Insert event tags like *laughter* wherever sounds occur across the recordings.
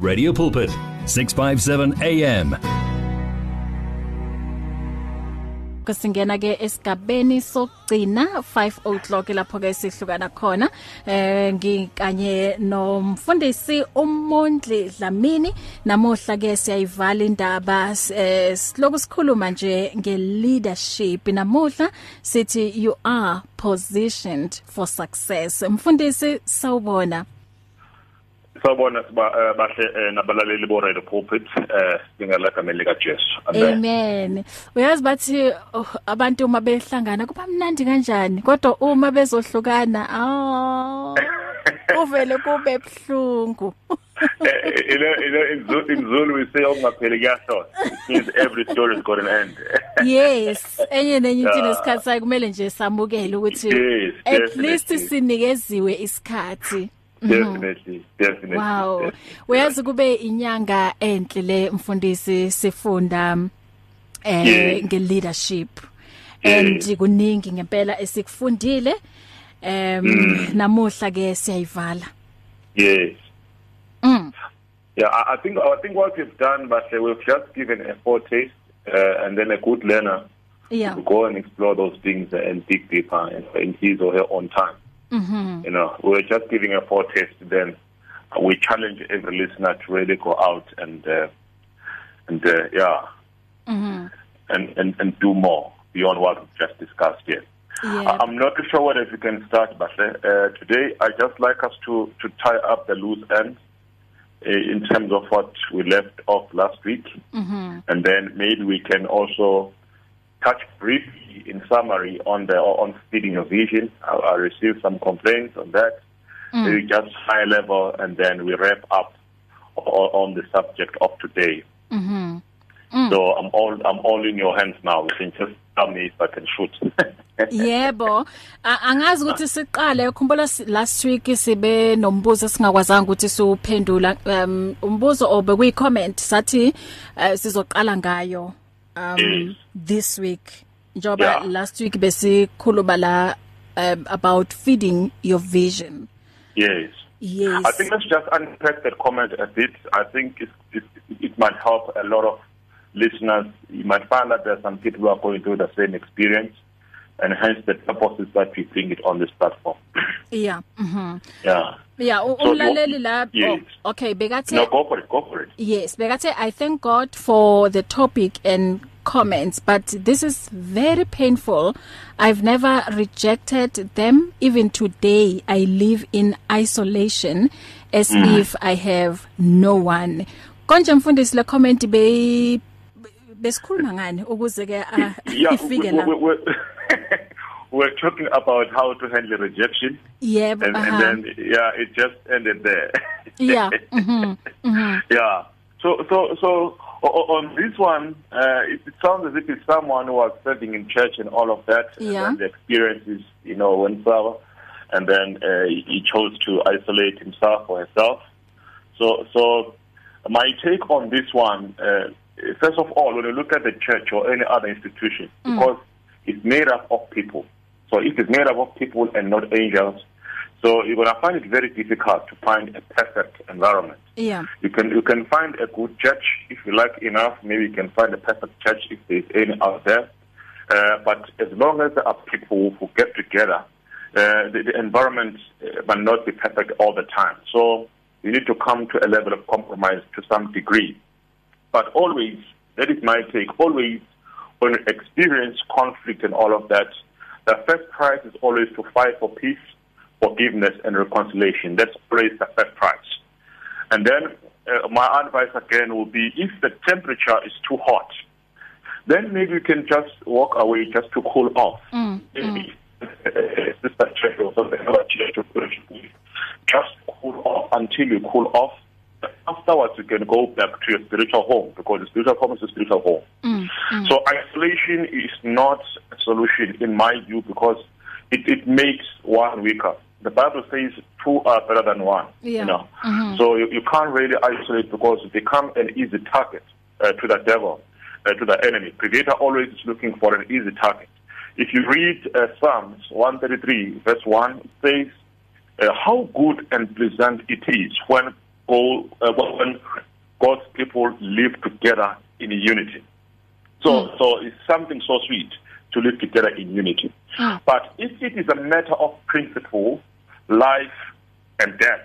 Radio Pulpit 657 AM kusingena ke esigabeni sokugcina 5 o'clock lapho ke sihlukana khona eh ngikanye nomfundisi uMondli Dlamini. Namuhla ke siyayivala indaba eh, siloku sikhuluma nje ngeleadership. Namuhla sithi you are positioned for success. Mfundisi sawubona. Sawubona siba bahle nabalaleli bo Radio Pulpit eh ngingalagameli lika Jesu. Amen. Uyazi bathi oh, abantu uma behlangana kuba mnandi kanjani kodwa uma bezohlukana ah uvele kube ebhlungu. Ile ile in Zulu we say ongapheli kuyahlola. Means every story has got an end. yes, enye nenye into nesikhathi kumele nje samukele ukuthi at least sinikeziwe isikhathi. Definitely, definitely. Wow. Uyazi kube inyanga enhle le mfundisi sifunda eh Yeah. ngeleadership. Yeah. And kuningi ngempela esikufundile. Em namuhla ke siyayivala. Yes. Mm. Yeah, I, think I think what we've done but we've just given a foretaste uh, and then a good learner Yeah. to go and explore those things and dig deeper in his or her own time. Mhm. You know, we're just giving a foretaste. Then we challenge every listener to really go out and uh, and uh, yeah, Mhm. and, and and do more beyond what we've just discussed here. Yeah. I'm not sure whether we can start, but uh, today I just like us to to tie up the loose ends uh, in terms of what we left off last week, Mhm. and then maybe we can also touch briefly in summary on the on feeding your vision. I, I received some complaints on that. Mm. Maybe just high level, and then we wrap up on, on the subject of today. Mhm. So I'm all I'm all in your hands now. You can just tell me if I can shoot. *laughs* Yebo. Angazi ukuthi siqale ukhumbula last week sibe nombuzo singakwazanga ukuthi siuphendula um umbuzo obekuyi comment sathi uh, sizoqala ngayo um Yes. this week. Njoba Yeah. last week besikhuluma la um, about feeding your vision. yes. Yes. I think let's just unpack that comment a bit. I think it, it, it might help a lot of listeners. You might find that there are some people who are going through the same experience, and hence the purpose is that we bring it on this platform. yeah. Mhm. yeah. Yeah, u- So umlaleli la yes. oh, okay bekathe No, go for it. Go for it. Yes, Bekate, I thank God for the topic and comments, but this is very painful. I've never rejected them. Even today, I live in isolation as mm. if I have no one. Konje mfundisi le comment be besikhuluma ngani ukuze ke ah, *laughs* ifike la. We, *laughs* we're, talking about how to handle rejection, Yebo. and, aha. and then yeah, it just ended there. yeah. *laughs* Mhm. Mhm. Yeah. So so so on this one, uh, it, it sounds as if it's someone who was serving in church and all of that. Yeah. And the experiences, you know, went sour, and then uh, he chose to isolate himself or herself. So so my take on this one, uh, first of all, when you look at the church or any other institution, Mm. because it's made up of people. So if it's made up of people and not angels, so you're going to find it very difficult to find a perfect environment. Yeah. You can you can find a good church if you like enough. Maybe you can find a perfect church if there's any out there. Uh, but as long as there are people who get together, uh, the, the environment uh, might not be perfect all the time. So you need to come to a level of compromise to some degree. But always, that is my take. Always, when you experience conflict and all of that, the first prize is always to fight for peace, forgiveness, and reconciliation. That's always the first prize. And then uh, my advice again will be if the temperature is too hot, then maybe you can just walk away just to cool off. Mm. Maybe church or church, just cool off until you cool off. Afterwards, you can go back to your spiritual home because the spiritual home is a spiritual home. Mm. Mm. So isolation is not a solution in my view because it, it makes one weaker. The Bible says two are better than one. Yeah. You know, Mhm. so you, you can't really isolate because you become an easy target uh, to the devil, uh, to the enemy. Predator always is looking for an easy target. If you read uh, Psalms 133 verse 1, it says, uh, "How good and pleasant it is when go uh, when God's people live together in unity. So, mm. so it's something so sweet to live together in unity. Mm. But if it is a matter of principle, life and death,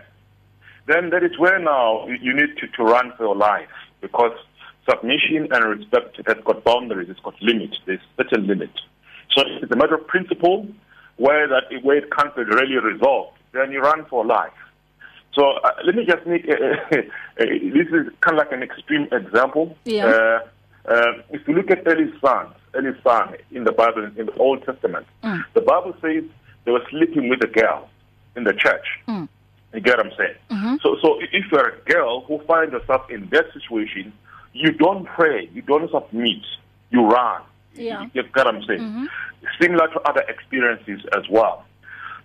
then that is where now you need to, to run for your life because submission and respect has got boundaries, it's got limits, there's certain limit. So it's a matter of principle where that where it can't be really resolved, then you run for life. So uh, let me just make *laughs* a, this is kind of like an extreme example. Yeah. Uh, uh, if you look at Eli's son, Eli's son in the Bible in the Old Testament, mm. the Bible says they were sleeping with a girl in the church. Mm. You get what I'm saying? Mm-hmm. So, so if you're a girl who finds yourself in that situation, you don't pray, you don't submit, you run. Yeah. You get what I'm saying? Mm-hmm. Similar to other experiences as well.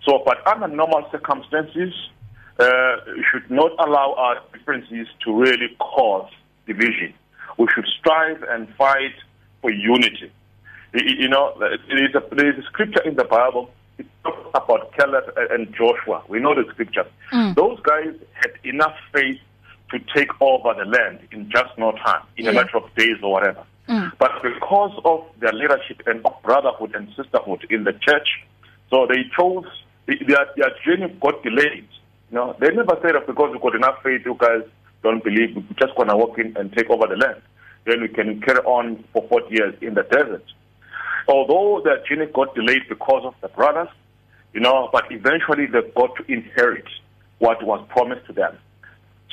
So, but under normal circumstances, uh, should not allow our differences to really cause division. We should strive and fight for unity. You know, there is a, there is a scripture in the Bible. It talks about Caleb and Joshua. We know the scripture. Mm. Those guys had enough faith to take over the land in just no time, in yeah. a matter of days or whatever. Mm. But because of their leadership and of brotherhood and sisterhood in the church, so they chose, their, their journey got delayed no, they never said that because we've got enough faith, you guys don't believe, we're just going to walk in and take over the land. Then we can carry on for 40 years in the desert. Although the journey got delayed because of the brothers, you know, but eventually they got to inherit what was promised to them.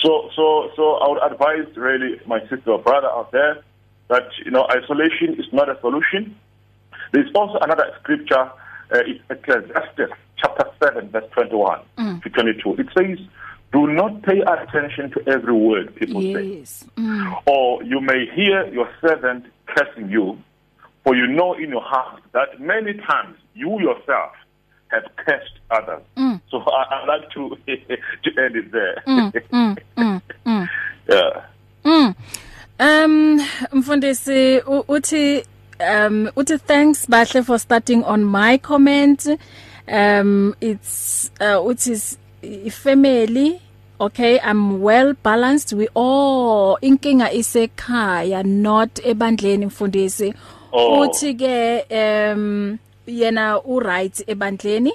So, so, so I would advise really my sister or brother out there that, you know, isolation is not a solution. There's also another scripture, uh, it's Ecclesiastes chapter 7, verse 21 mm. to 22. It says, Do not pay attention to every word people yes. say. Mm. Or you may hear your servant cursing you, for you know in your heart that many times you yourself have cursed others. Mm. So I, I like to, *laughs* to end it there. Mm, mm, mm, mm. *laughs* yeah. Mm. Um mfundisi uthi um uthi thanks bahle for starting on my comment um it's uh which is family okay i'm well balanced we all inkinga isekhaya not ebandleni mfundisi Oh. uthi ke um yena u right ebandleni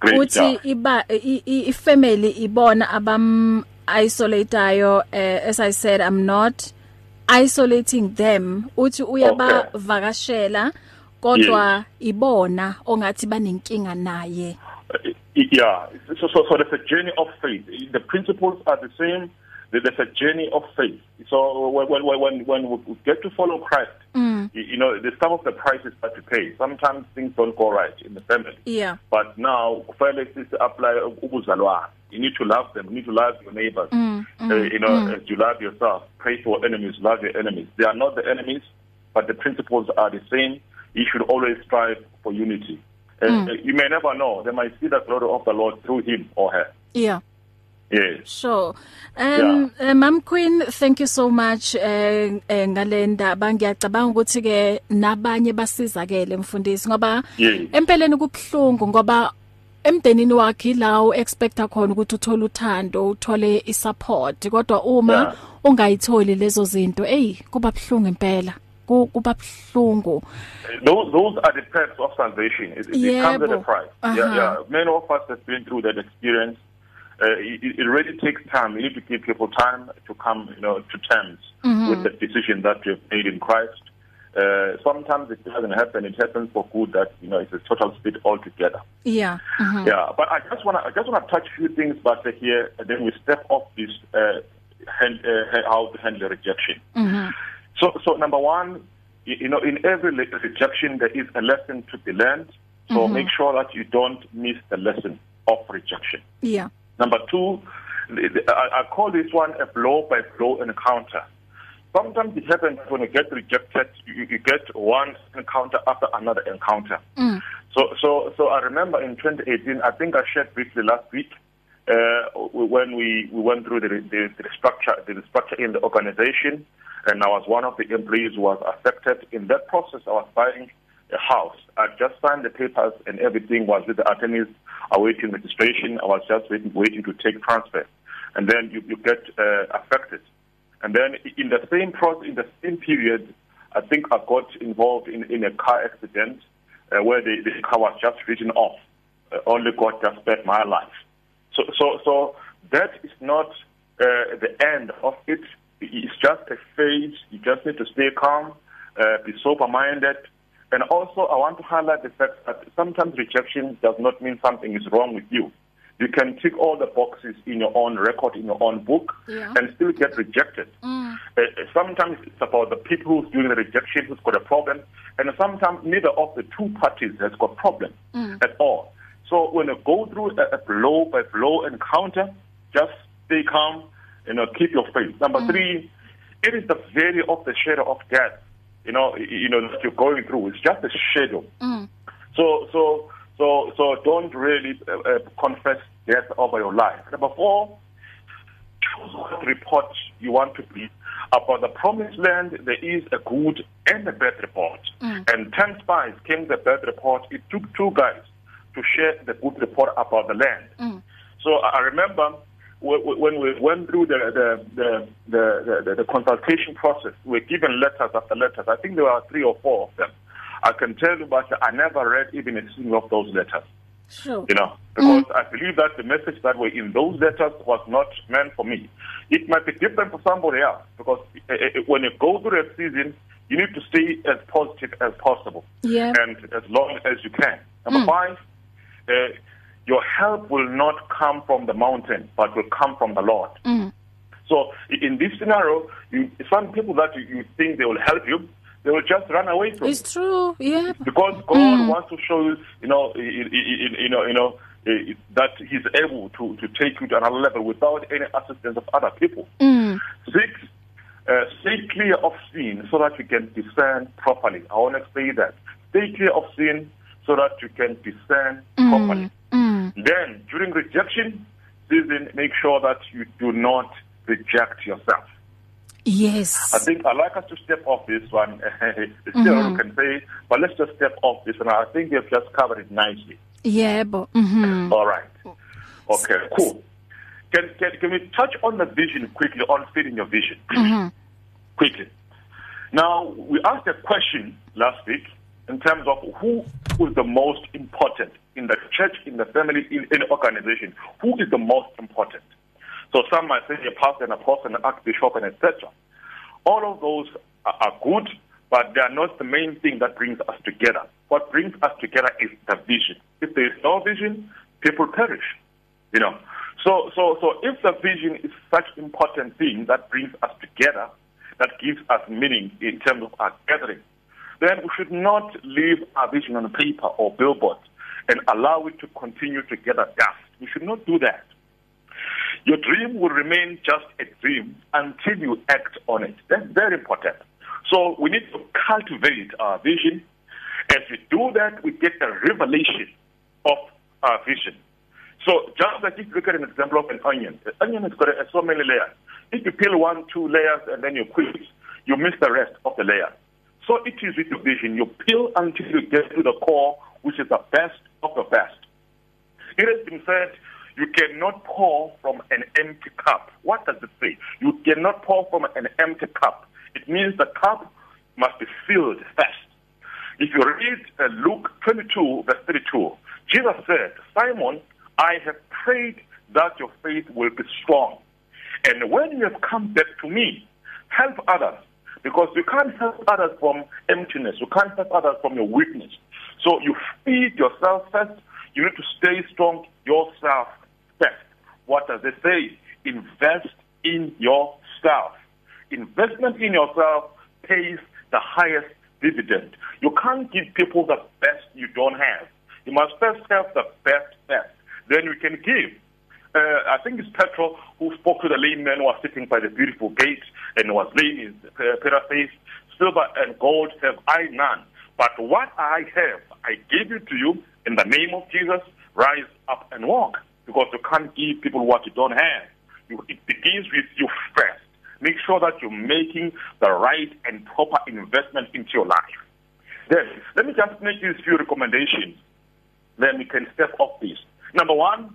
Great uthi job. iba i- i i- family ibona abam isolatayo uh, as i said i'm not isolating them uthi uyabavakashela kodwa ibona ongathi banenkinga naye Uh, Yeah. So, so, so there's a journey of faith. The principles are the same. There's a journey of faith. So when when when when we get to follow Christ, mm. you, you know, the some of the prices that we pay. Sometimes things don't go right in the family. yeah But now, fairly is apply ubuzalwane. You need to love them. You need to love your neighbors. mm, mm, uh, you know, mm. as you love yourself. Pray for enemies. Love your enemies. They are not the enemies, but the principles are the same. You should always strive for unity. And Mm. uh, you may never know. They might see the glory of the Lord through him or her. yeah Yes. Sure. Um yeah. uh, Mam Queen thank you so much eh uh, ngalenda bangiyacabanga ukuthi ke nabanye basizakele mfundisi ngoba Yes. empeleni kubhlungu ngoba emdenini wakhe lawo expecta khona ukuthi uthole uthando uthole isupport kodwa uma Yeah. ungayitholi lezo zinto ey kuba bhlungu impela Ku- kuba bhlungu Those those are the perks of salvation. It, it, it comes at a price. Uh-huh. Yeah, yeah. Many of us have been through that experience. Uh, it, it really takes time. You need to give people time to come, you know, to terms Mhm. with the decision that you've made in Christ. Uh, sometimes it doesn't happen. It happens for good. That you know, it's a total split altogether. yeah mhm Yeah, but I just want to I just want to touch a few things, but here, and then we step off this uh, hand, uh, how to handle rejection. mhm So, so number one, you, you know, in every rejection there is a lesson to be learned. So Mhm. make sure that you don't miss the lesson of rejection. yeah Number two, I, call this one a blow by blow encounter. Sometimes it happens when you get rejected, you, you get one encounter after another encounter. mm. So, so, so I remember in 2018, I think I shared briefly last week uh, when we, we went through the, the, the structure, the structure in the organization, and I was one of the employees who was affected. In that process, I was buying house. I just signed the papers, and everything was with the attorneys awaiting registration. I was just waiting, waiting to take transfer. and then you, you get uh, affected. And then in the same process, in the same period, I think I got involved in, in a car accident uh, where the, the car was just written off. Uh, only God just spared my life. So, so, so that is not uh, the end of it. It's just a phase. You just need to stay calm, uh, be sober-minded, and also I want to highlight the fact that sometimes rejection does not mean something is wrong with you. You can tick all the boxes in your own record, in your own book, Yeah. and still get rejected. Mm. Uh, sometimes it's about the people who's doing the rejection who's got a problem, and sometimes neither of the two parties has got problem Mm. at all. So when you go through a, a blow by blow encounter, just stay calm, you know, keep your faith. Number Mm. three, it is the valley of the shadow of death. You know, you know that you're going through. It's just a shadow. Mm. So, so, so, so don't really uh, uh, confess death over your life. Number four, choose what report you want to be. About the promised land, there is a good and a bad report. Mm. And 10 spies came the bad report. It took two guys to share the good report about the land. Mm. So I remember when we went through the the, the, the, the, the consultation process, we were given letters after letters. I think there were three or four of them. I can tell you, but I never read even a single of those letters Sure. you know, because I believe that the message that were in those letters was not meant for me. It might be different for somebody else because uh, uh, when you go through a season, you need to stay as positive as possible Yeah. and as long as you can. Number five, uh, your help will not come from the mountain, but will come from the Lord. Mm. So in this scenario, you, some people that you, you think they will help you, they will just run away from you It's true. Yeah. because God wants to show you, you know, you, you, you know, you know, that He's able to, to take you to another level without any assistance of other people. Mm. Six, uh, stay clear of sin so that you can discern properly. I want to say that. Stay clear of sin so that you can discern properly. Mm. Then, during rejection season, make sure that you do not reject yourself. Yes. I think I'd like us to step off this one. *laughs* It's still mm-hmm. can say, but let's just step off this one. I think you've just covered it nicely. Yeah, but mm-hmm. All right. Okay, cool. Can, can, can we touch on the vision quickly, on fitting your vision? Mm-hmm. quickly. Now, we asked a question last week in terms of who is the most important in the church, in the family, in any organization. Who is the most important? So some might say a pastor, an apostle, an archbishop, and etc. All of those are, are good, but they are not the main thing that brings us together. What brings us together is the vision. If there is no vision, people perish. You know. So so so if the vision is such important thing that brings us together, that gives us meaning in terms of our gathering, then we should not leave our vision on paper or billboard and allow it to continue to gather dust. We should not do that. Your dream will remain just a dream until you act on it. That's very important. So we need to cultivate our vision. As we do that, we get a revelation of our vision. So just like if you look at an example of an onion, the onion has got so many layers. If you peel one, two layers, and then you quit, you miss the rest of the layer. So it is with your vision. You peel until you get to the core, which is the best of the best. It has been said you cannot pour from an empty cup. What does it say? You cannot pour from an empty cup. It means the cup must be filled first. If you read uh, Luke 22, verse 32, Jesus said, Simon, I have prayed that your faith will be strong. And when you have come back to me, help others. Because you can't help others from emptiness. You can't help others from your weakness. So you feed yourself first. You need to stay strong yourself first. What does it say? Invest in yourself. Investment in yourself pays the highest dividend. You can't give people the best you don't have. You must first have the best first. Then you can give. Uh, I think it's Petro who spoke to the lame man who was sitting by the beautiful gate and was laying his uh, paraphrase, Silver and gold have I none, but what I have I give it to you in the name of Jesus. Rise up and walk, because you can't give people what you don't have. You, it begins with you first. Make sure that you're making the right and proper investment into your life. Then, let me just make these few recommendations. Then we can step off this. Number one,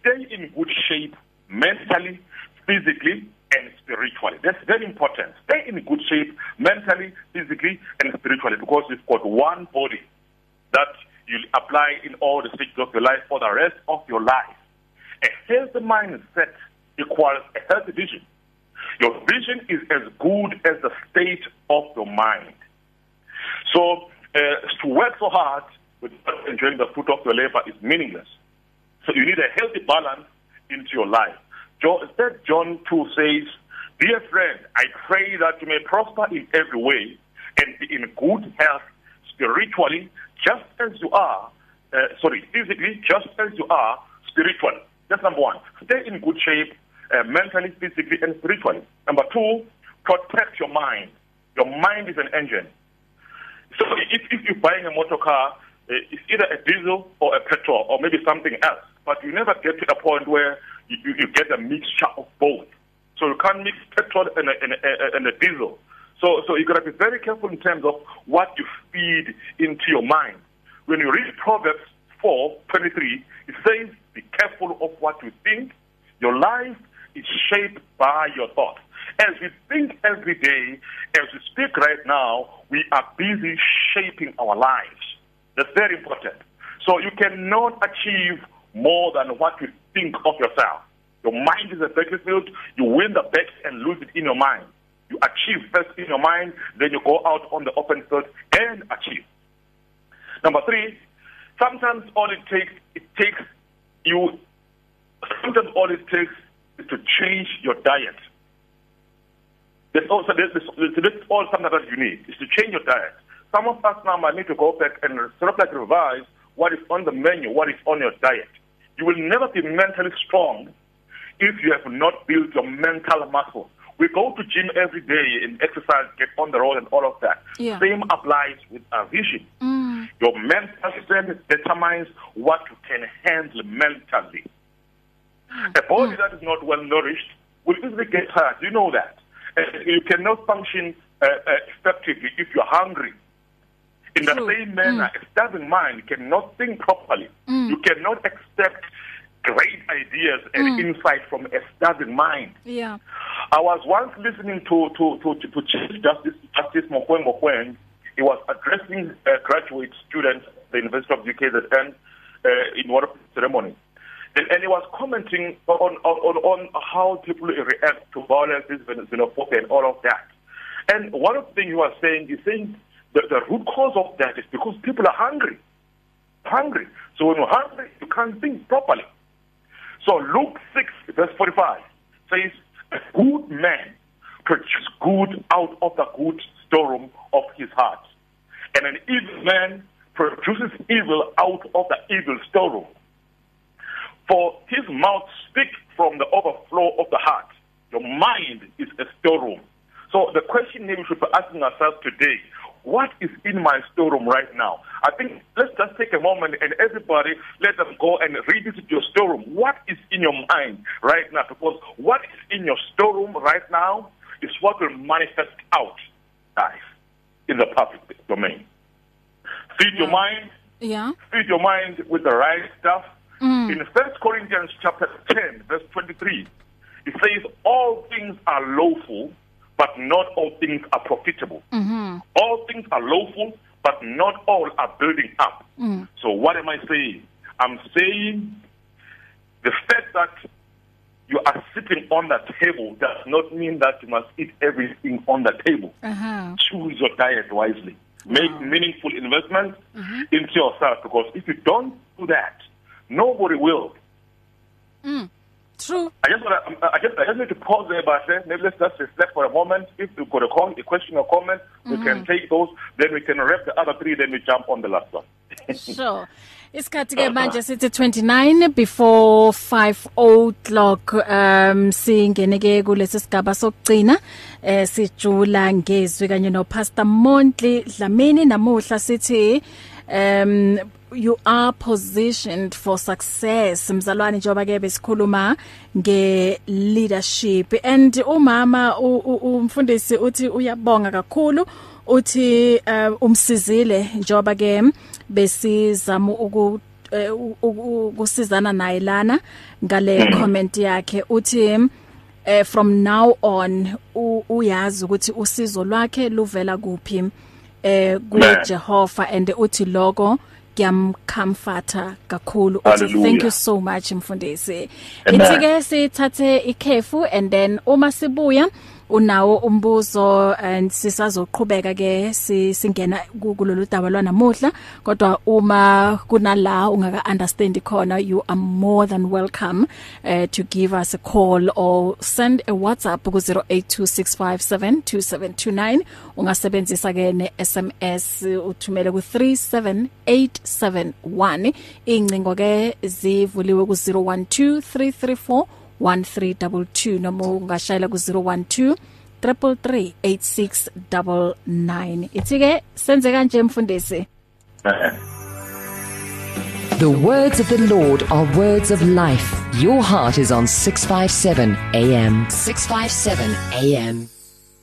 stay in good shape mentally, physically and spiritually. That's very important. Stay in good shape mentally, physically, and spiritually because you've got one body that you apply in all the stages of your life for the rest of your life. A healthy mindset equals a healthy vision. Your vision is as good as the state of your mind. So, uh, to work so hard without enjoying the fruit of your labor is meaningless. So, you need a healthy balance into your life. John, third John 2 says, Dear friend, I pray that you may prosper in every way and be in good health spiritually, just as you are, uh, sorry, physically, just as you are spiritually. That's number one. Stay in good shape uh, mentally, physically, and spiritually. Number two, protect your mind. Your mind is an engine. So if, if you're buying a motor car, uh, it's either a diesel or a petrol or maybe something else. But you never get to a point where you, you, you get a mixture of both. So you can't mix petrol and a, and a, and a diesel. So, so you got to be very careful in terms of what you feed into your mind. When you read Proverbs 4, 23, it says, be careful of what you think. Your life is shaped by your thoughts. As we think every day, as we speak right now, we are busy shaping our lives. That's very important. So you cannot achieve more than what you think of yourself. Your mind is a battlefield. You win the bet and lose it in your mind. You achieve first in your mind, then you go out on the open field and achieve. Number three, sometimes all it takes, it takes you, sometimes all it takes is to change your diet. That's also this, this, this all something that you need is to change your diet. Some of us now might need to go back and sort of like revise what is on the menu, what is on your diet. You will never be mentally strong if you have not built your mental muscle. We go to gym every day and exercise, get on the road and all of that. Yeah. Same applies with our vision. Mm. Your mental strength determines what you can handle mentally. A body that is not well nourished will easily get tired. You know that. And you cannot function uh, uh, effectively if you're hungry. In the True. same manner, a starving mind cannot think properly. Mm. You cannot expect great ideas and insight from a starving mind. Yeah. I was once listening to to to, to, to Chief Justice Justice Mokwengo when he was addressing uh, graduate students at the University of UKZN uh, in one of the ceremonies. And, and he was commenting on, on, on how people react to violence, xenophobia, and all of that. And one of the things he was saying, he's saying the, the root cause of that is because people are hungry. Hungry. So when you're hungry, you can't think properly. So Luke 6, verse 45 says, A good man produces good out of the good storeroom of his heart. And an evil man produces evil out of the evil storeroom. For his mouth speaks from the overflow of the heart. Your mind is a storeroom. So the question we should be asking ourselves today, what is in my storeroom right now? I think let's just take a moment and everybody let them go and revisit your storeroom. What is in your mind right now? Because what is in your storeroom right now is what will manifest out life in the public domain. Feed your mind, Yeah. feed your mind with the right stuff. Mm. In First Corinthians chapter 10, verse 23, it says, All things are lawful, but not all things are profitable. Mhm. All things are lawful, but not all are building up. Mm. So, what am I saying? I'm saying the fact that you are sitting on the table does not mean that you must eat everything on the table. Uh-huh. Choose your diet wisely. Make Wow. meaningful investments into yourself because if you don't do that, nobody will. True. I just want to, I just, I just need to pause there, but maybe let's just reflect for a moment. If you've got a, call, a question or comment, we can take those. Then we can wrap the other three. Then we jump on the last one. *laughs* Sure. Isikhathi ke manje sithi 29 before 5 o'clock um singene ke kulesi sigaba sokugcina eh sijula ngezwi kanye no Pastor Montli Dlamini namuhla sithi um you are positioned for success mzalwane njoba ke besikhuluma nge leadership and umama u- u- umfundisi uthi uyabonga kakhulu uthi uh, umsizile njoba ke besizama uku eh, u- u- ukusizana naye lana ngale comment yakhe. Uthi uh, from now on uyazi ukuthi usizo lwakhe luvela kuphi. Eh kuJehova and uthi lokho kuyamcomforta kakhulu. Uthi thank you so much mfundisi. Ithi ke sithathe ikhefu and then uma sibuya unawo umbuzo and sisazoqhubeka ke singena kulolu daba lwanamuhla kodwa uma kunala ungaka understand khona you are more than welcome uh, to give us a call or send a WhatsApp ku 0826572729 ungasebenzisa ke ne SMS uthumele ku 37871 incingo ke zivuliwe ku 012334 1322 noma ungashayela ku 012 3338699 ithike senze kanje mfundisi The words of the Lord are words of life. Your heart is on 657 AM. 657 AM.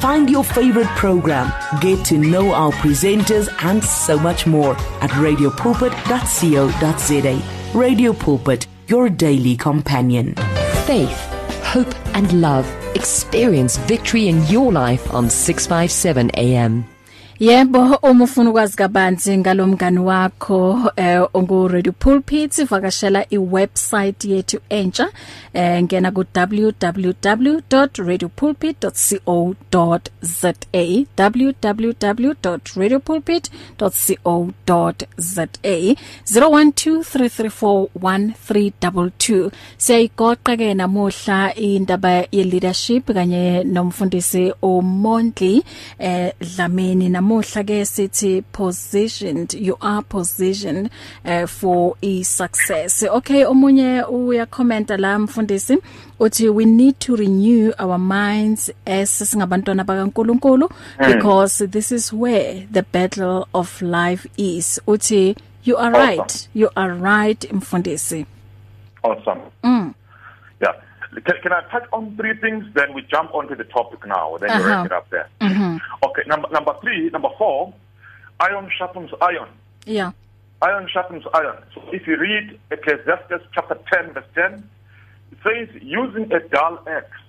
Find your favorite program, get to know our presenters, and so much more at radiopulpit.co.za. Radio Pulpit, your daily companion. Faith, hope, and love. Experience victory in your life on 657 AM. Yebo uma ufuna ukwazi kabanzi ngalomngani wakho eh ongu Radio Pulpit vakashela iwebsite yethu entsha eh ngena ku www.radiopulpit.co.za www.radiopulpit.co.za 0123341322 siyayigoqa ke namuhla indaba ye leadership kanye nomfundisi uMondli eh Dlamini. Namuhla ke sithi positioned you are positioned uh, for a success. Okay omunye uya commenta la mfundisi uthi we need to renew our minds as singabantwana bakaNkuluNkulu because this is where the battle of life is. Uthi you are awesome. right. You are right mfundisi. Awesome. Mm. yeah. Can, can I touch on three things? Then we jump onto the topic now. Then uh -huh. you wrap it up there. Mm-hmm. okay number number 3 number 4 iron sharpens iron yeah iron sharpens iron so if you read Ecclesiastes chapter 10 verse 10 it says using a dull axe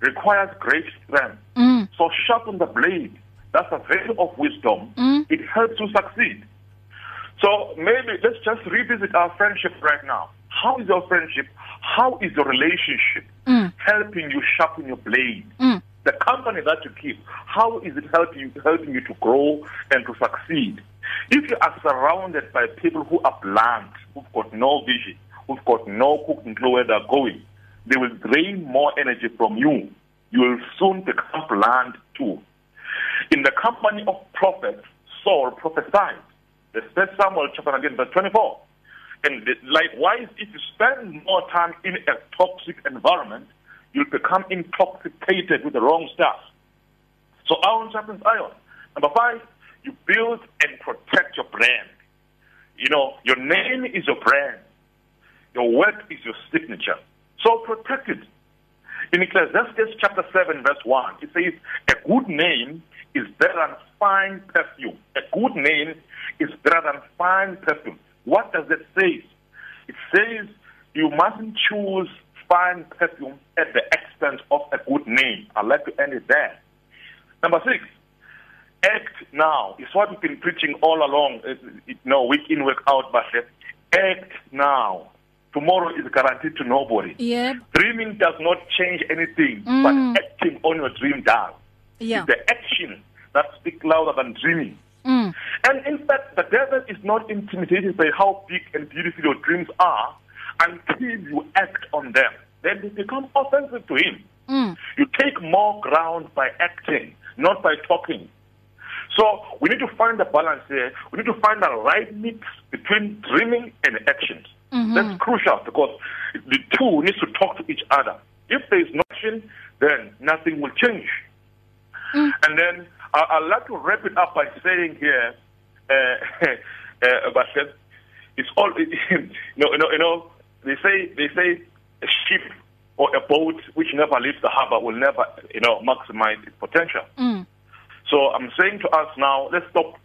requires great strength mm. so sharpen the blade that's a veil of wisdom mm. it helps you succeed so maybe let's just revisit our friendship right now how is your friendship how is your relationship mm. helping you sharpen your blade mm. The company that you keep how is it helping you helping you to grow and to succeed? If you are surrounded by people who are blunt who've got no vision who've got no cooking clue where they're going they will drain more energy from you. You will soon become blunt too. In the company of prophets Saul prophesied the first Samuel chapter 19 verse 24 and likewise if you spend more time in a toxic environment you'll become intoxicated with the wrong stuff. So iron sharpens iron number 5 you build and protect your brand. You know your name is your brand. Your work is your signature. So protect it. In Ecclesiastes chapter 7 verse 1 it says a good name is better than fine perfume. A good name is better than fine perfume. What does it say? It says you mustn't choose fine perfume at the expense of a good name. I'd like to end it there. Number 6 act now is what we've been preaching all along. It, no week in week out but act now tomorrow is guaranteed to nobody. Yeah dreaming does not change anything mm. but acting on your dream does. Yeah. It's the action that speaks louder than dreaming. Mm. and in fact the devil is not intimidated by how big and beautiful your dreams are. Until you act on them then they become offensive to him mm. you take more ground by acting not by talking so we need to find a balance here we need to find the right mix between dreaming and actions mm-hmm. that's crucial because the two needs to talk to each other if there is no action then nothing will change mm. and then I, I'd like to wrap it up by saying here uh, *laughs* uh, but it's all *laughs* you know, you know you know they say they say a ship or a boat which never leaves the harbor will never you know maximize its potential. Mm. so i'm saying to us now let's stop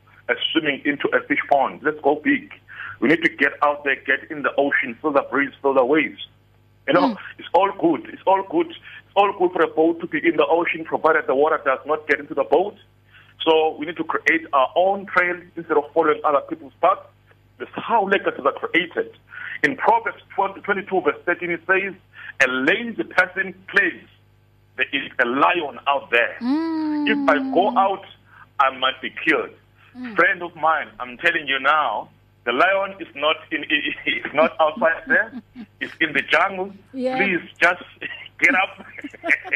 swimming into a fish pond. Let's go big. We need to get out there get in the ocean feel the breeze feel the waves. You know mm. it's all good. It's all good. It's all good for a boat to be in the ocean provided the water does not get into the boat. So we need to create our own trail instead of following other people's paths That's how legacies are created. In Proverbs 20, 22 verse 13 it says, a lazy person claims there is a lion out there. Mm. If I go out, I might be killed. Mm. Friend of mine, I'm telling you now, the lion is not in *laughs* is not outside there. It's in the jungle. Yeah. Please just *laughs* get up.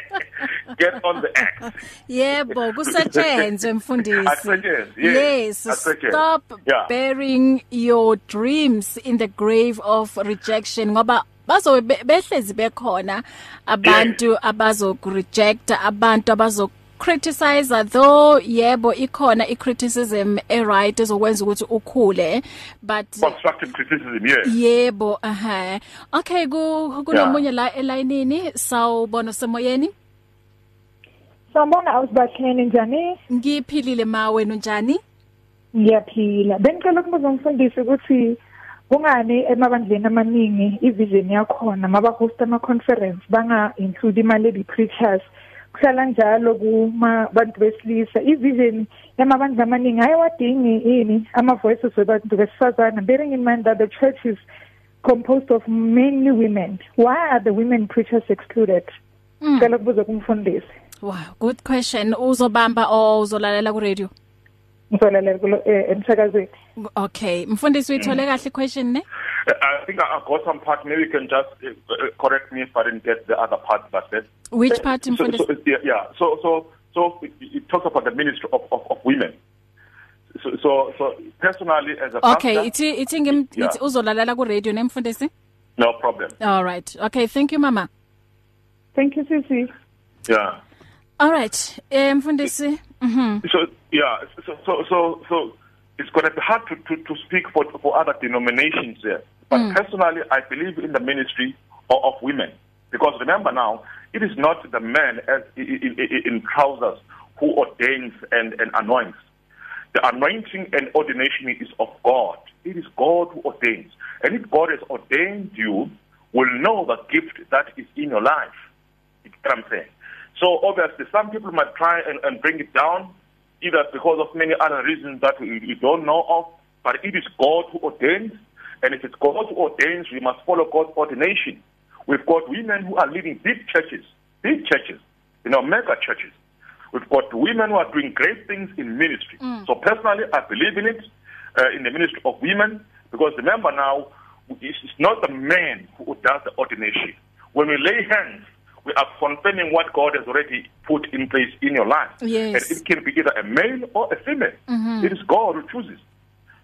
*laughs* get on the act. Yebo, kusetshenzwe mfundisi. Akusetshenzwe, Yes, yes, akusetshenzwe. stop Yeah. burying your dreams in the grave of rejection ngoba bazo be- behlezi bekhona abantu abazo reject abantu abazo criticize though yebo ikhona i criticism e right ezokwenza ukuthi ukhule but Constructive criticism, yes. yebo aha okay ku kunomunye la elayinini sawubona semoyeni Sawubona awusibahleni njani? ngiphilile ma wena njani Ngiyaphila. Bengicela ukubuza umfundisi ukuthi kungani emabandleni amaningi ivision yakhona maba host ama conference banga include ima lady preachers kuhlala njalo kuma bantu besilisa. Ivision yamabandla amaningi ayiwadingi yini ama voices wabantu besifazana bearing in mind that the church is composed of mainly women. Why are the women preachers excluded? Ngicela ukubuza kumfundisi. Wow good question. Uzobamba o uzolalela ku radio ngizolalela eh, emsakazweni. Okay mfundisi uyithole kahle question ne I think I, I got some part. Maybe you can just uh, correct me if I didn't get the other part. But that. which part So, mfundisi so, yeah, yeah. So, so, so it, it talks about the ministry of, of, of women. So, so, so personally, as a okay pastor, ithi ithi ngim Yeah. ithi uzolalela ku radio ne mfundisi no problem. all right okay thank you mama thank you sisi Yeah. all right eh mfundisi mhm So, yeah. So, so, so, so it's going to be hard to, to, to speak for for other denominations there. But mm. personally, I believe in the ministry of, of women because remember now, it is not the man as in, in, in trousers who ordains and, and anoints. The anointing and ordination is of God. It is God who ordains. And if God has ordained you, will know the gift that is in your life. What I'm saying? So obviously, some people might try and, and bring it down, either because of many other reasons that we, we don't know of, but it is God who ordains. And if it's God who ordains, we must follow God's ordination. We've got women who are leading big churches, big churches, you know, mega churches. We've got women who are doing great things in ministry. Mm. So personally, I believe in it, uh, in the ministry of women, because remember now, it's it's not the man who does the ordination. When we lay hands, we are confirming what God has already put in place in your life. Yes. And it can be either a male or a female. Mm-hmm. It is God who chooses.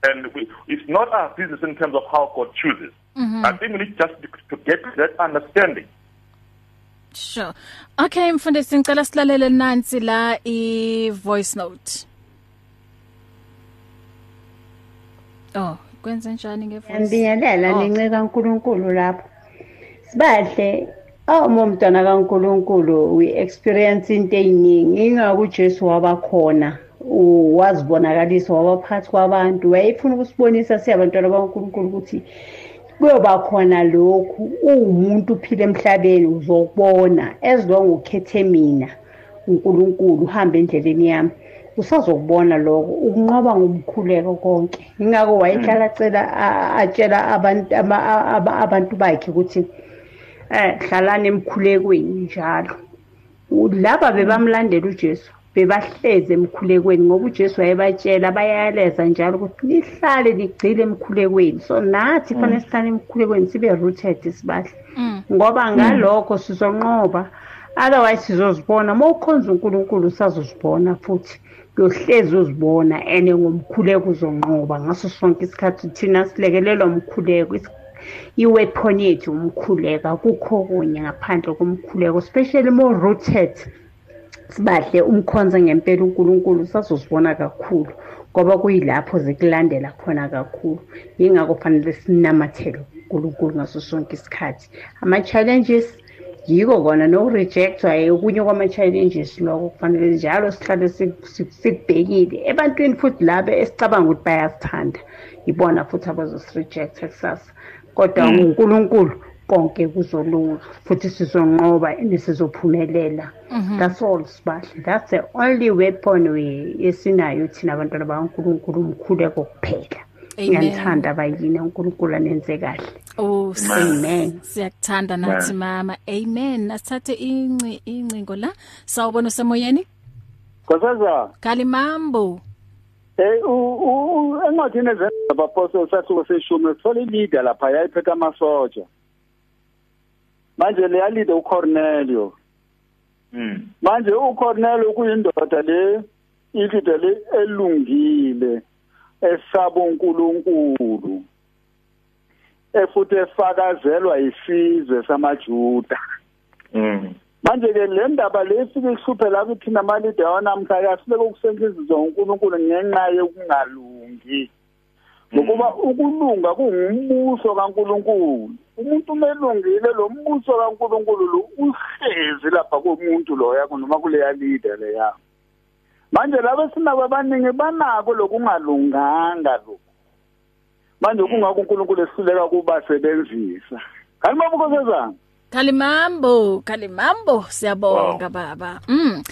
And we, it's not our business in terms of how God chooses. Mm-hmm. I think we need just to, get that understanding. sure okay mfundisi ngicela silalele nansi la i voice note oh kwenze njani nge voice Ngiyabingelela Oh. nince kaNkuluNkulu lapho. Sibahle awuma umntwana kaNkuluNkulu we experience into eziningi ingakho uJesu wabakhona u- wazibonakalisa wabaphathi kwabantu wayefuna ukusibonisa siyabantwana bakaNkuluNkulu ukuthi kuyoba khona lokhu. Uwumuntu uphila emhlabeni uzokubona. As long ukhethe mina uNkulunkulu uhamba endleleni yami usazokubona lokho. Ukunqoba ngomkhuleko konke. Ingakho wayehlala acela a- atshela abantu ama- aba- abantu bakhe ukuthi eh hlalani emkhulekweni njalo. U- laba bebamlandela uJesu bebahleze emkhulekweni ngoba uJesu wayebatshela bayaleza njalo ukuthi nihlale nigcile emkhulekweni. So nathi fanele sihlale emkhulekweni sibe rooted sibahle ngoba ngalokho sizonqoba otherwise sizozibona. Uma ukhonza uNkulunkulu usazozibona futhi. Uyohlezi uzibona and ngomkhuleko uzonqoba ngaso sonke isikhathi. Thina silekelelwa umkhuleko Is- iweapon yethu umkhuleko akukho kunye ngaphandle komkhuleko especially more rooted sibahle umkhonza ngempela uNkulunkulu usazosibona kakhulu ngoba kuyilapho zikulandela khona kakhulu. Yingakho fanele sinamathele uNkulunkulu ngaso sonke isikhathi. Ama-challenges yiko kona no-rejectwa okunye kwama-challenges lokho kufanele njalo sihlale sikubhekile ebantwini futhi labo esicabanga ukuthi bayasithanda. Ibona futhi abazosirejecta kusasa. Kodwa ngunkulunkulu konke kuzolunga futhi sizonqoba and sizophumelela that's all sibahle that's the only weapon we esinayo thina abantwana bakankulunkulu umkhuleko kuphela. Ngiyamthanda bayini unkulunkulu anenze kahle. Oh Amen. siyakuthanda nathi mama. Amen. Asithathe inci incingo la. Sawubona semoyeni Kosaza kalimambo. Eh u encwadini ezabapostoli sathu seshumi sithola ileader lapha yayiphethe amasoja manje leya leader uCornelio Mm. manje uCornelio kuyindoda le ilide le elungile esaba uNkulunkulu efuthi efakazelwa isizwe samaJuda Mm. Manje ke le ndaba le ifike ihluphe la kuthi namalide wanamhla yasibeka ukusentshizizo uNkulunkulu ngenxa yokungalungi. Ngokuba ukulunga kungumbuso kaNkulunkulu. Umuntu umelungile lo mbuso kaNkulunkulu lo uhlezi lapha komuntu loya noma kuleya leader leya. Manje laba sinabo abaningi banako lokungalunganga lokhu. Manje kungakho uNkulunkulu esihluleka kubasebenzisa kanti mabukozezana kalimambo kalimambo siyabonga baba mm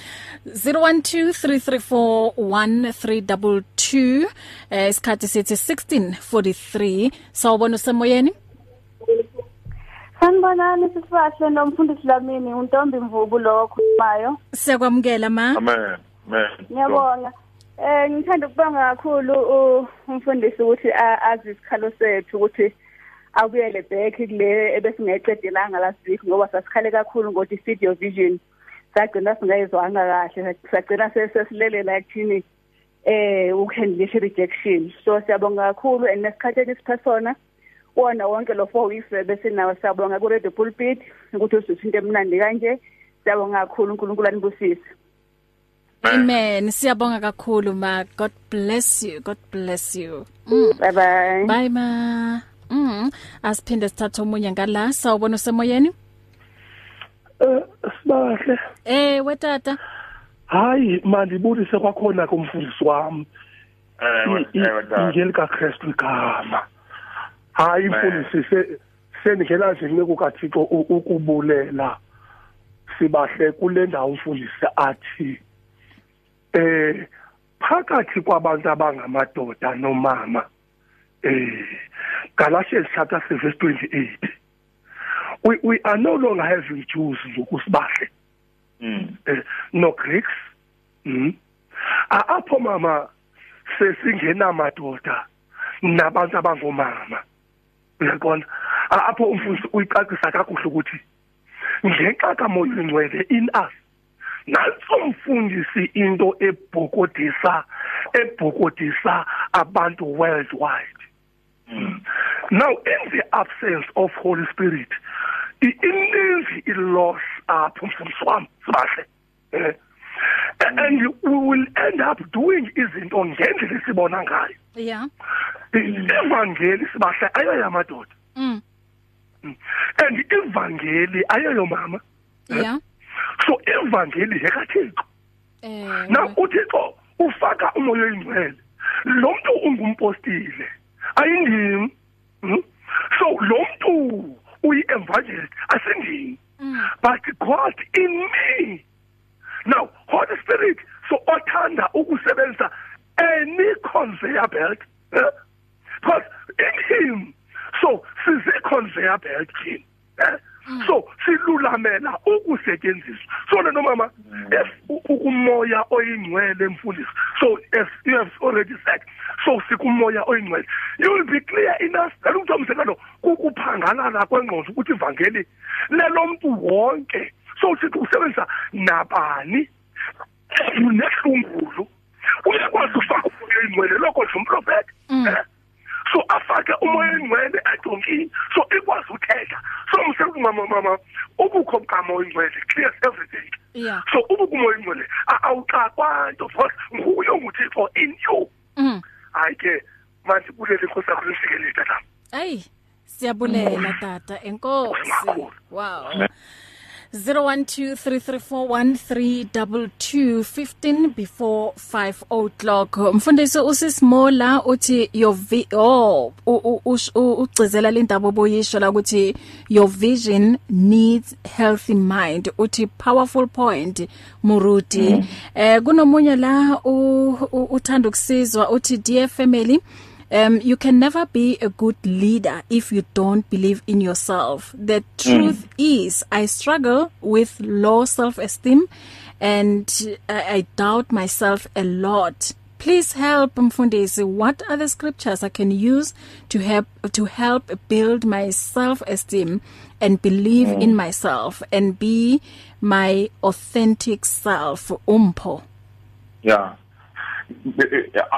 0123341322 eh isikhathi sithi 1643 sawubona semoyeni Sanibonani sisibahle nomfundisi lamini untombi mvubu lo okhulumayo. siyakwamukela ma Amen. Amen. Ngiyabonga. Eh ngithanda ukubonga kakhulu umfundisi ukuthi azi isikhalo sethu ukuthi abuyele back kule ebesingayiqedelanga last week ngoba sasikhale kakhulu ngokuthi video vision. Sagcina singayizwanga kahle sagcina sesilele la kuthini eh ukuhandlisha rejection so siyabonga kakhulu and nesikhatheni isiphesona wona wonke lo four weeks bese nawe siyabonga ku radio pulpit ukuthi usithinto into emnandi kanje. Siyabonga kakhulu uNkulunkulu anibusise. Amen. Siyabonga kakhulu ma. God bless you. God bless you. Mm. bye bye bye ma. Mm asiphinde sithathe omunye ngala sawubona semoyeni Eh sibahle. eh wetata Hayi mandibulise kwakhona kumfundisi wami. Eh, eh, wetata. Ingelika Christu igama. Hayi mfundisi se sendingena nje nceke kaThixo ukubulela. Sibahle kule ndawo umfundisi athi eh phakathi kwabantu abangamadoda nomama eh Galatians chapter 6 verse 28 we we are no longer having Jews ngokusibahle Mm. eh, no Greeks. Mhm A- apho mama sesingena madoda nabantu abangomama. Uyaqonda A- apho umfundisi uyicacisa kakuhle ukuthi ngenxa kamoya ingcwele in us nanso umfundisi into ebhokodisa ebhokodisa abantu worldwide. Mm. Now, in the absence of Holy Spirit, ininzi iloss apho mfundisi wami sibahle eh? And we will end up doing izinto ngendlela esibona ngayo. Yeah. Ivangeli sibahle ayoyamadoda mm and ivangeli ayoyomama yeah. So ivangeli yekathixo eh. Na uthixo ufaka umoya oyingcwele. Lo muntu ungumpostile. Ayindimi hmm? so lo muntu uyi-evangelist asindimi mm. but god in me now holy spirit so othanda ukusebenzisa any conveyor belt eh? because in him so size-conveyor belt thina eh? So silulamela ukusetyenziswa so lento mama if u- u- umoya oyingcwele mfundisi. So as you have already said. So sikumoya oyingcwele. You will be clear enough. Lalo mntu omsekalo kukuphangalala kwengqondo ukuthi ivangeli lelo mntu wonke. So uthixo usebenzisa nabani? Nehlungulu. Uyakwazi ufaka umoya oyingcwele lokho nje umprofeti eh? So afake umoya oyingcwele edonkini so ikwazi uthetha so msekumama mama ubukho bukamoya oyingcwele clears everything yeah. So ubukho umoya oyingcwele a- awuxakwanto because nguye onguthixo in you. Mm. Hayi ke manje bulele inkosi yakho lisikele tata. Ayi siyabulela tata. Enkosi. Wow. 0123341322 before 5 o'clock. Mfundisi usismola uthi your vi oh ugcizela lendaba oboyisho la ukuthi your vision needs healthy mind. Uthi powerful point muruti mm. eh kunomunye la uthanda ukusizwa uthi dear family um you can never be a good leader if you don't believe in yourself. The truth mm. is i struggle with low self esteem and I, I doubt myself a lot. Please help mfundisi. What are the scriptures i can use to help to help build my self esteem and believe mm. in myself and be my authentic self? Umpho yeah.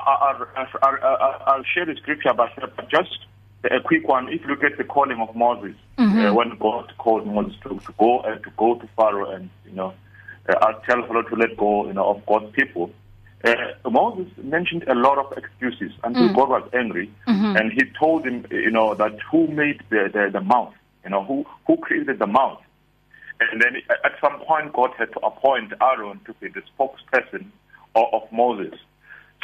I'll, I'll, I'll share the scripture, but just a quick one. If you look at the calling of Moses, mm-hmm. uh, when God called Moses to, to go uh, to go to Pharaoh and you know, uh, tell Pharaoh to let go, you know, of God's people. Uh, Moses mentioned a lot of excuses until mm. God was angry, mm-hmm. and he told him, you know, that who made the, the the mouth, you know, who who created the mouth, and then at some point God had to appoint Aaron to be the spokesperson of, of Moses.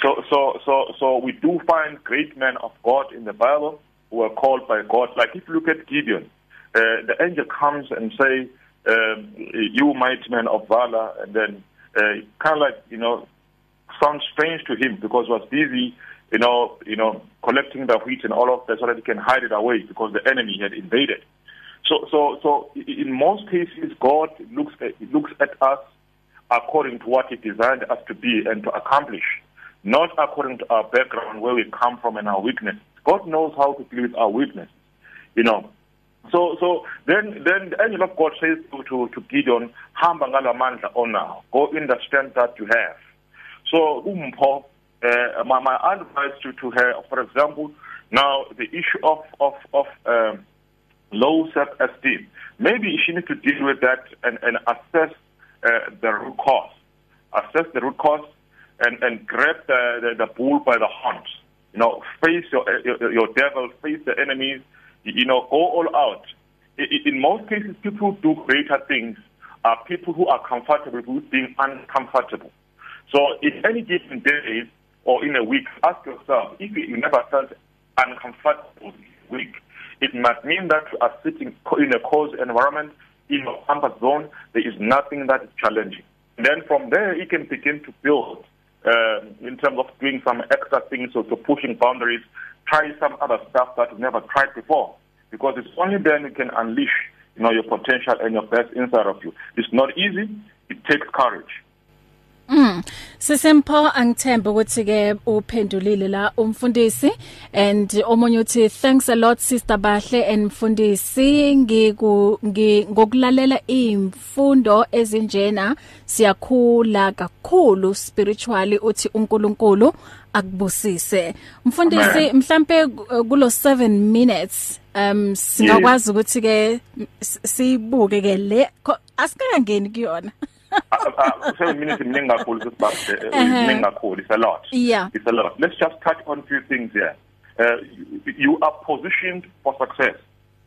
So, so, so, so we do find great men of God in the Bible who are called by God. Like if you look at Gideon, uh, the angel comes and say, um, "You mighty man of valor," and then uh, kind of like you know, sounds strange to him because he was busy, you know, you know, collecting the wheat and all of that so that he can hide it away because the enemy had invaded. So, so, so in most cases, God looks at, looks at us according to what He designed us to be and to accomplish. Not according to our background, where we come from and our weakness. God knows how to deal with our weakness, you know. So, so then, then the angel of God says to to, to Gideon, "Hamba ngalamandla onawo. Go in the strength that you have." So, umpho, uh, my my advice to to her, for example, now the issue of of of um, low self-esteem. Maybe she needs to deal with that and and assess uh, the root cause. Assess the root cause and and grab the the, the bull by the horns. You know, face your your, your devil, face the enemies. You know, go all out. In most cases, people do greater things are people who are comfortable with being uncomfortable. So, in any given day or in a week, ask yourself if you never felt uncomfortable this week. It must mean that you are sitting in a cozy environment in your comfort zone. There is nothing that is challenging. Then from there, you can begin to build uh, in terms of doing some extra things or to pushing boundaries, try some other stuff that you've never tried before. Because it's only then you can unleash, you know, your potential and your best inside of you. It's not easy. It takes courage. Mm. Sisempho angithemba ukuthi ke uphendulile la umfundisi and omunye uthi thanks a lot sister Bahle and mfundisi. Ngiku ngokulalela imfundo ezinjena siyakhula kakhulu spiritually uthi uNkulunkulu akubusise. Mfundisi mhlambe kulo 7 minutes um singakwazi ukuthi ke sibuke ke le asikangeni kuyona. *laughs* uh, 7 minutes mningi kakhulu sesibabhe mningi kakhulu it's a lot. Yeah. It's a lot. Let's just touch on a few things here. Uh, you are positioned for success.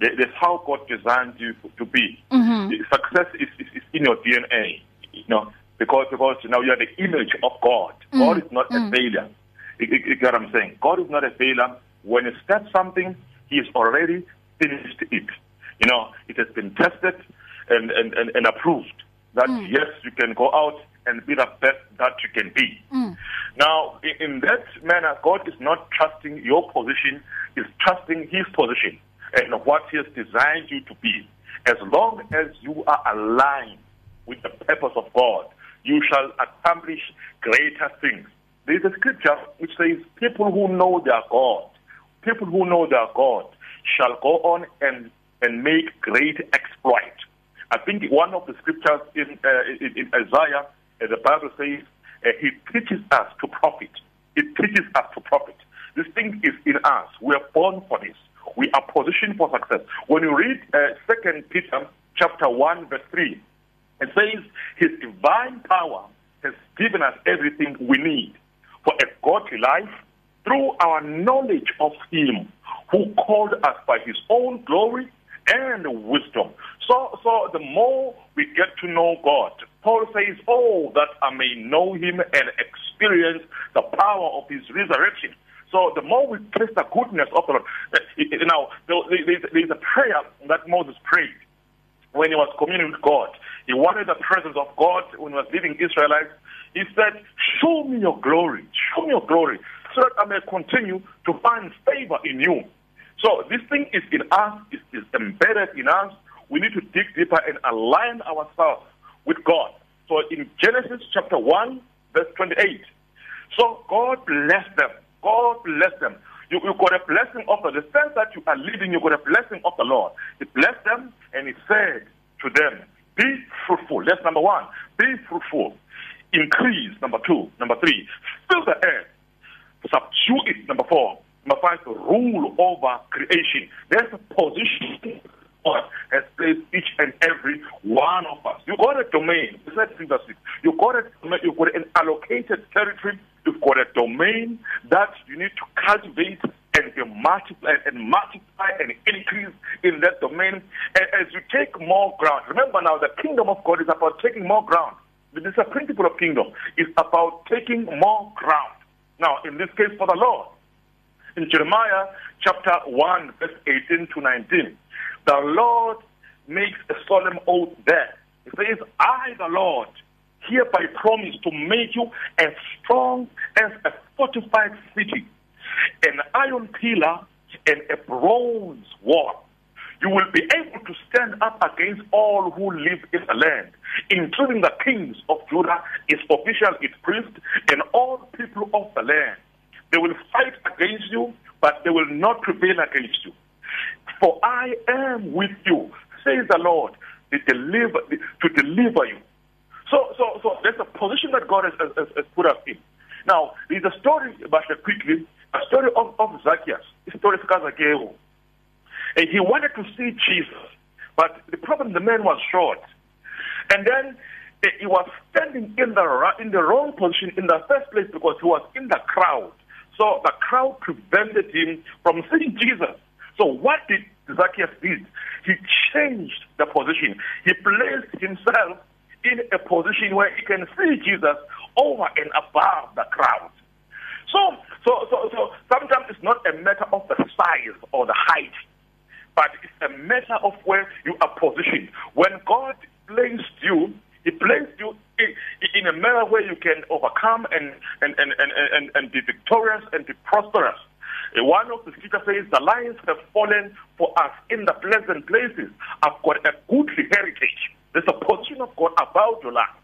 That's how God designed you to be. Mm-hmm. success is, is is in your DNA you know because because you know you are the image of God. Mm. God is not mm. a failure. You, you, you get what I'm saying? God is not a failure. When he starts something he has already finished it. You know it has been tested and and and, and approved. That mm. yes, you can go out and be the best that you can be. Mm. Now, in, in that manner, God is not trusting your position, He's trusting His position and what He has designed you to be. As long as you are aligned with the purpose of God, you shall accomplish greater things. There is a scripture which says, People who know their God, people who know their God, shall go on and, and make great exploits. I think one of the scriptures in, uh, in, in Isaiah, uh, the Bible says, uh, He teaches us to profit. It teaches us to profit. This thing is in us. We are born for this. We are positioned for success. When you read uh, Second uh, Peter chapter 1, verse 3, it says, His divine power has given us everything we need for a godly life through our knowledge of him who called us by his own glory and wisdom. So so the more we get to know God, Paul says, "Oh, that I may know him and experience the power of his resurrection." So the more we taste the goodness of the Lord. Now, there's a prayer that Moses prayed when he was communing with God. He wanted the presence of God when he was leading Israelites. He said, Show me your glory, show me your glory, so that I may continue to find favor in you. So this thing is in us, it is embedded in us. We need to dig deeper and align ourselves with God. So in Genesis chapter 1, verse 28, so God blessed them. God bless them. You, you got a blessing of the, the sense that you are living, you got a blessing of the Lord. He blessed them and he said to them, Be fruitful. That's number one. Be fruitful. Increase, number two. Number three, fill the earth. Subdue it, number four. Five, rule over creation. There's a position God has placed each and every one of us. You got a domain. You got a you got an allocated territory. You've got a domain that you need to cultivate and be multiplied and multiply and increase in that domain. And as you take more ground, remember now the kingdom of God is about taking more ground. This is a principle of kingdom. It's about taking more ground. Now, in this case, for the Lord, in Jeremiah chapter 1, verse 18 to 19, the Lord makes a solemn oath there. He says, I, the Lord, hereby promise to make you as strong as a fortified city, an iron pillar and a bronze wall. You will be able to stand up against all who live in the land, including the kings of Judah, its officials, its priests, and all people of the land. They will fight against you, but they will not prevail against you. For I am with you, says the Lord, to deliver, to deliver you. So, so, so there's a position that God has, has, has put us in. Now, there's a story, but quickly, a story of, of Zacchaeus, a story of Zacchaeus. And he wanted to see Jesus, but the problem, the man was short. And then eh, he was standing in the in the wrong position in the first place because he was in the crowd. So the crowd prevented him from seeing Jesus. So what did Zacchaeus did? He changed the position. He placed himself in a position where he can see Jesus over and above the crowd. So, so, so, so sometimes it's not a matter of the size or the height, but it's a matter of where you are positioned. When God placed you, He placed you in, a manner where you can overcome and, and, and, and, and, and be victorious and be prosperous. One of the scriptures says, The lions have fallen for us in the pleasant places. I've got a goodly heritage. There's a position of God about your life.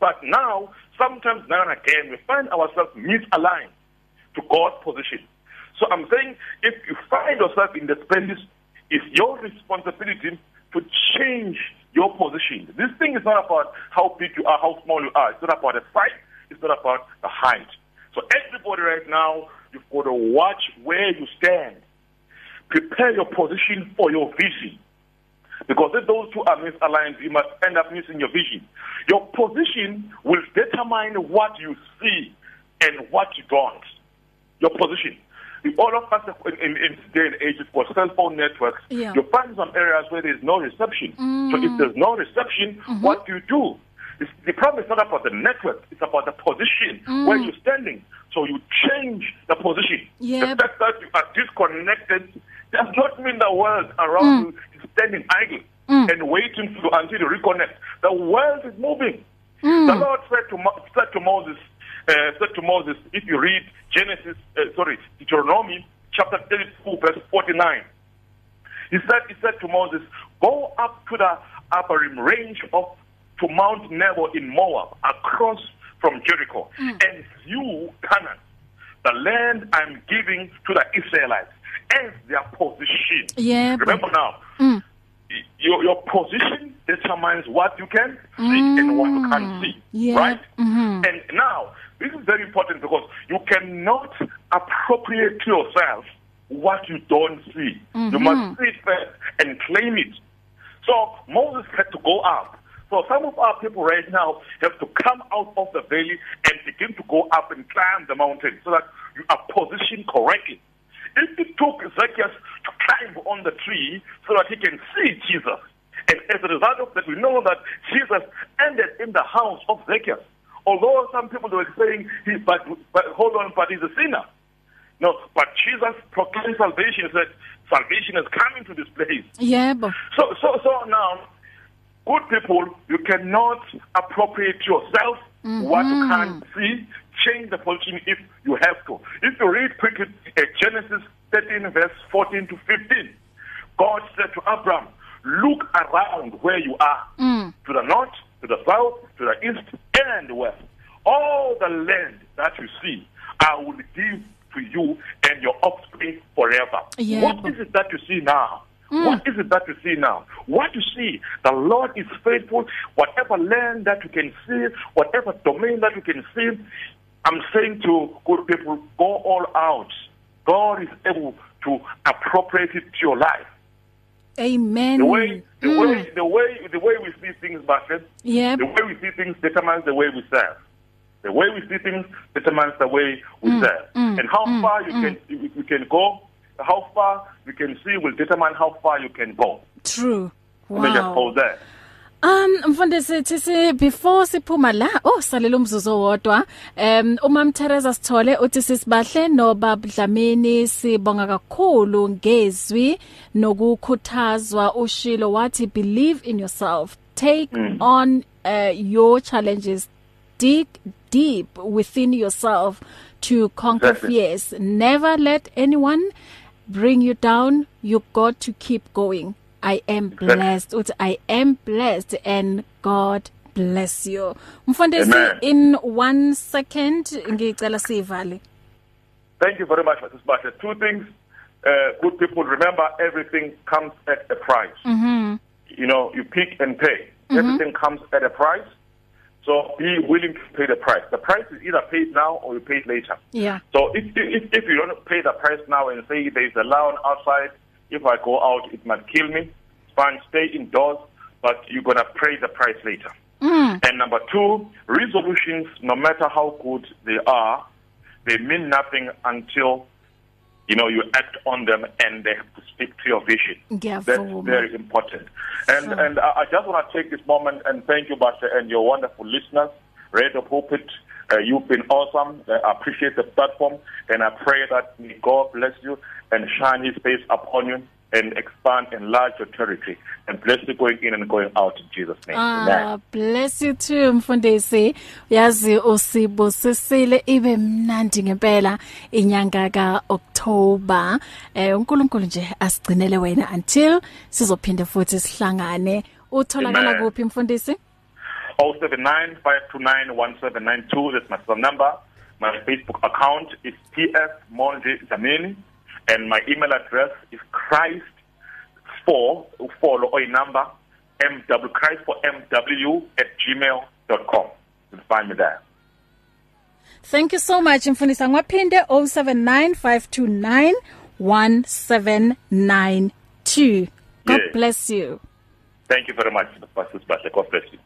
But now, sometimes now and again, we find ourselves misaligned to God's position. So I'm saying, if you find yourself in the space, it's your responsibility to change your position. This thing is not about how big you are, how small you are. It's not about the size. It's not about the height. So everybody right now You've got to watch where you stand. Prepare your position for your vision. Because if those two are misaligned, you must end up missing your vision. Your position will determine what you see and what you don't. Your position. If all of us in, in, in day and age for cell phone networks, Yeah. you find some areas where there's no reception. So if there's no reception, what do you do? It's, the problem is not about the network, it's about the position where you're standing. So you change the position. Yeah. The fact that you are disconnected does not mean the world around you is standing idle and waiting for you until you reconnect. The world is moving. The Lord said to, said to Moses, uh, said to Moses, if you read Genesis, uh, sorry, Deuteronomy chapter 32, verse 49, he said, he said to Moses, go up to the Abarim range of to Mount Nebo in Moab, across from Jericho, and you, Canaan, the land I'm giving to the Israelites, as their position. Yeah, but- Remember now, y- your, your position determines what you can see and what you can't see. Yeah. Right? And now, this is very important because you cannot appropriate to yourself what you don't see. You must see it first and claim it. So Moses had to go up. So some of our people right now have to come out of the valley and begin to go up and climb the mountain so that you are positioned correctly. If it took Zacchaeus to climb on the tree so that he can see Jesus, and as a result of that, we know that Jesus ended in the house of Zacchaeus. Although some people were saying, he, but, but hold on, but he's a sinner. No, but Jesus proclaimed salvation. He said, salvation has come into this place. Yeah, but So, so, so now, good people, you cannot appropriate yourself mm-hmm. what you can't see. Change the position if you have to. If you read quickly uh, Genesis 13, verse 14 to 15, God said to Abraham, Look around where you are, mm. to the north, to the south, to the east, and the west. All the land that you see, I will give to you and your offspring forever. Yeah, what is it that you see now? Mm. What is it that you see now? What you see, the Lord is faithful. Whatever land that you can see, whatever domain that you can see, I'm saying to good people, go all out. God is able to appropriate it to your life. Amen. The way, the Mm. way, the way, the way we see things, Basket, Yeah. the way we see things determines the way we serve. The way we see things determines the way we Mm, serve. mm, and how mm, far you mm. can you, can go, how far you can see will determine how far you can go. True. Let me just Wow. pause there. Um mfundisi sithi before siphuma la oh salela umzuzu wodwa. Um umam Teresa Sithole uthi sisibahle no babdlamini sibonga kakhulu ngezwi nokukhuthazwa ushilo wathi believe in yourself. Take Mm. on uh, your challenges dig deep within yourself to conquer Exactly. fears. Never let anyone bring you down. You got to keep going. I am blessed uthi i am blessed and god bless you mfundisi in 1 second ngicela sivale Thank you very much, Mrs. Basha. Two things, uh, good people, remember everything comes at a price. mhm You know, you pick and pay. Mhm. Everything comes at a price. So be willing to pay the price. The price is either paid now or you pay it later. yeah So if, if, if you don't pay the price now and say there's a lion outside, if I go out, it might kill me, it's fine, stay indoors, but you're going to pay the price later. mm. And number two, resolutions, no matter how good they are, they mean nothing until you know you act on them and they speak to your vision. That's Ngiyavuma. very important. And Sure. and I, I just want to take this moment and thank you, Basha, and your wonderful listeners. Radio Pulpit, uh, you've been awesome. I appreciate the platform, and I pray that may God bless you and shine His face upon you and expand, enlarge your territory, and bless you going in and going out in Jesus' name. Amen. Ah bless you too mfundisi yazi usibusisile ibe mnandi ngempela inyanga ka October eh uNkulunkulu nje asigcinele wena until sizophinde futhi sihlangane utholakala Amen. kuphi mfundisi 079 529 1792. That's my phone number. My Facebook account is PS Monje Zamini. And my email address is Christ for follow or number MW Christ for MW at gmail.com. You can find me there. Thank you so much mfundisi ngwaphinde 0795291792 God Yeah. bless you Thank you very much, Pastor Basha. God bless you.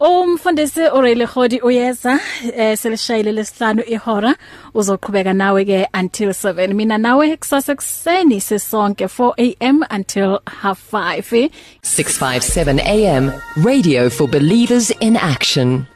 Umfundisi Orele Khodi uyeza eh selishayile lesihlanu ihora. Uzoqhubeka nawe ke until 7 mina nawe kusasa kuseni sisonke 4 am until half 5 657 AM, radio for believers in action.